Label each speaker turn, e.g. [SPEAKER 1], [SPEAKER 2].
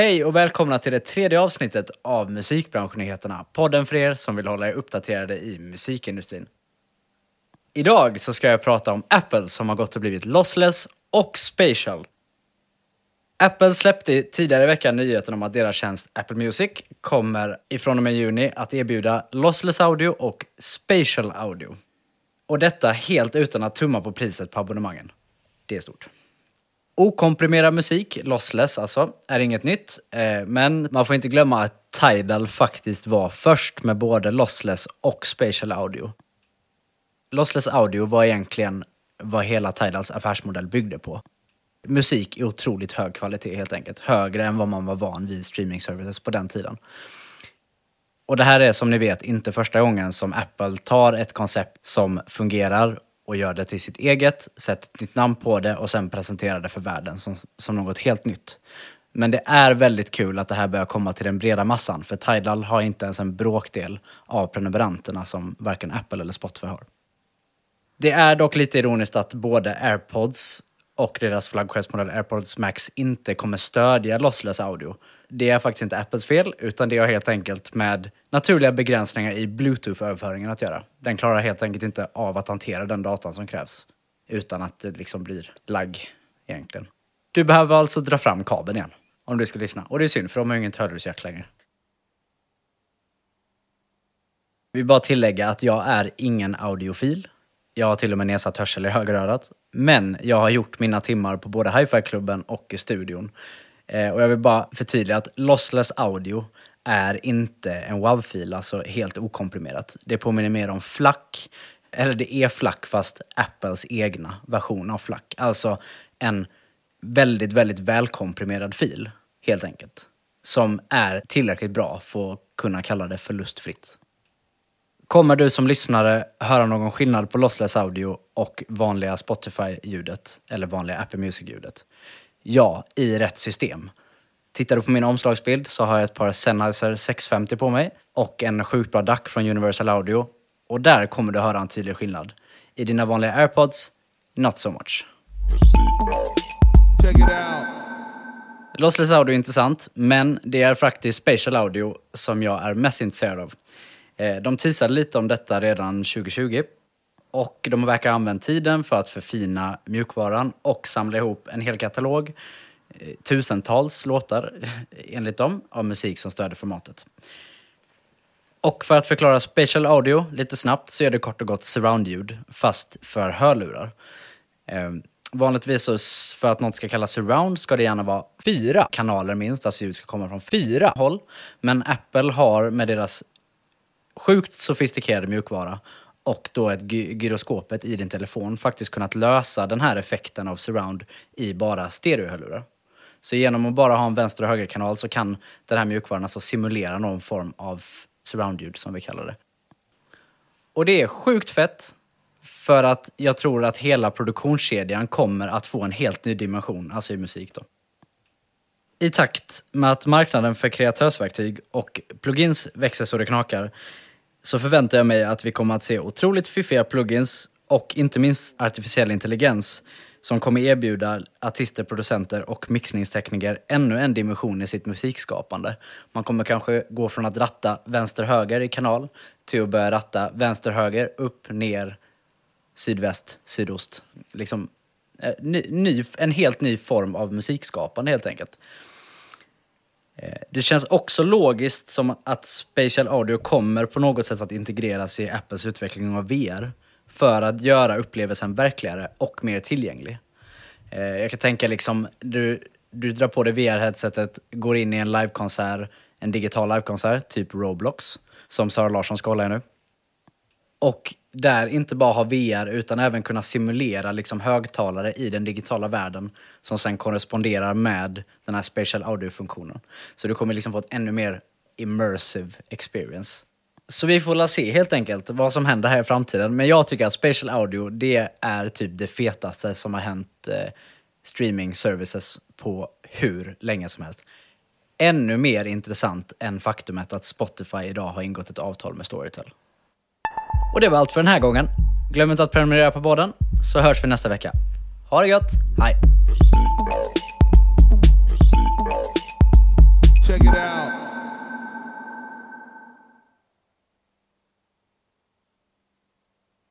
[SPEAKER 1] Hej och välkomna till det tredje avsnittet av Musikbranschnyheterna. Podden för er som vill hålla er uppdaterade i musikindustrin. Idag så ska jag prata om Apple som har gått och blivit lossless och spatial. Apple släppte tidigare i veckan nyheten om att deras tjänst Apple Music kommer ifrån och med juni att erbjuda lossless audio och spatial audio. Och detta helt utan att tumma på priset på abonnemangen. Det är stort. Okomprimerad musik, lossless alltså, är inget nytt. Eh, men man får inte glömma att Tidal faktiskt var först med både lossless och spatial audio. Lossless audio var egentligen vad hela Tidals affärsmodell byggde på. Musik i otroligt hög kvalitet helt enkelt. Högre än vad man var van vid streaming services på den tiden. Och det här är som ni vet inte första gången som Apple tar ett koncept som fungerar och gör det till sitt eget, sätter ett nytt namn på det och sen presenterar det för världen som, som något helt nytt. Men det är väldigt kul att det här börjar komma till den breda massan, för Tidal har inte ens en bråkdel av prenumeranterna som varken Apple eller Spotify har. Det är dock lite ironiskt att både AirPods och deras flaggskeppsmodell AirPods Max inte kommer stödja lossless audio. Det är faktiskt inte Apples fel, utan det har helt enkelt med naturliga begränsningar i Bluetooth-överföringen att göra. Den klarar helt enkelt inte av att hantera den datan som krävs utan att det liksom blir lagg egentligen. Du behöver alltså dra fram kabeln igen om du ska lyssna. Och det är synd, för de har ju inget hörlursjack längre. Vi vill bara tillägga att jag är ingen audiofil. Jag har till och med nedsatt hörsel i högerörat. Men jag har gjort mina timmar på både Hi-Fi-klubben och i studion. Eh, och jag vill bara förtydliga att lossless audio är inte en WAV-fil, alltså helt okomprimerat. Det påminner mer om FLAC, eller det är FLAC fast Apples egna version av FLAC. Alltså en väldigt, väldigt välkomprimerad fil, helt enkelt. Som är tillräckligt bra för att kunna kalla det förlustfritt. Kommer du som lyssnare höra någon skillnad på lossless audio och vanliga Spotify-ljudet eller vanliga Apple Music-ljudet? Ja, i rätt system. Tittar du på min omslagsbild så har jag ett par Sennheiser 650 på mig och en sjukt bra DAC från Universal Audio. Och där kommer du höra en tydlig skillnad. I dina vanliga airpods, not so much. Lossless audio är intressant, men det är faktiskt spatial audio som jag är mest intresserad av. Eh, de teasade lite om detta redan 2020 och de verkar ha använt tiden för att förfina mjukvaran och samla ihop en hel katalog, eh, tusentals låtar enligt dem, av musik som stöder formatet. Och för att förklara spatial audio lite snabbt så är det kort och gott surround-ljud, fast för hörlurar. Eh, vanligtvis så för att något ska kallas surround ska det gärna vara fyra kanaler minst, alltså ljud ska komma från fyra håll. Men Apple har med deras sjukt sofistikerad mjukvara och då ett gy gyroskopet i din telefon faktiskt kunnat lösa den här effekten av surround i bara stereohörlurar. Så genom att bara ha en vänster och högerkanal så kan den här mjukvaran alltså simulera någon form av surroundljud som vi kallar det. Och det är sjukt fett för att jag tror att hela produktionskedjan kommer att få en helt ny dimension, alltså i musik då. I takt med att marknaden för kreatörsverktyg och plugins växer så det knakar så förväntar jag mig att vi kommer att se otroligt fiffiga plugins och inte minst artificiell intelligens som kommer erbjuda artister, producenter och mixningstekniker ännu en dimension i sitt musikskapande. Man kommer kanske gå från att ratta vänster-höger i kanal till att börja ratta vänster-höger, upp, ner, sydväst, sydost. Liksom, eh, ny, ny, en helt ny form av musikskapande helt enkelt. Eh, det känns också logiskt som att Spatial Audio kommer på något sätt att integreras i Apples utveckling av VR för att göra upplevelsen verkligare och mer tillgänglig. Eh, jag kan tänka liksom, du, du drar på dig VR-headsetet, går in i en livekonsert, en digital livekonsert, typ Roblox, som Sara Larsson ska hålla i nu. Och där inte bara ha VR utan även kunna simulera liksom högtalare i den digitala världen som sen korresponderar med den här spatial audio-funktionen. Så du kommer liksom få ett ännu mer immersive experience. Så vi får la se helt enkelt vad som händer här i framtiden. Men jag tycker att spatial audio, det är typ det fetaste som har hänt eh, streaming services på hur länge som helst. Ännu mer intressant än faktumet att Spotify idag har ingått ett avtal med Storytel. Och det var allt för den här gången. Glöm inte att prenumerera på podden, så hörs vi nästa vecka. Ha det gött, hej!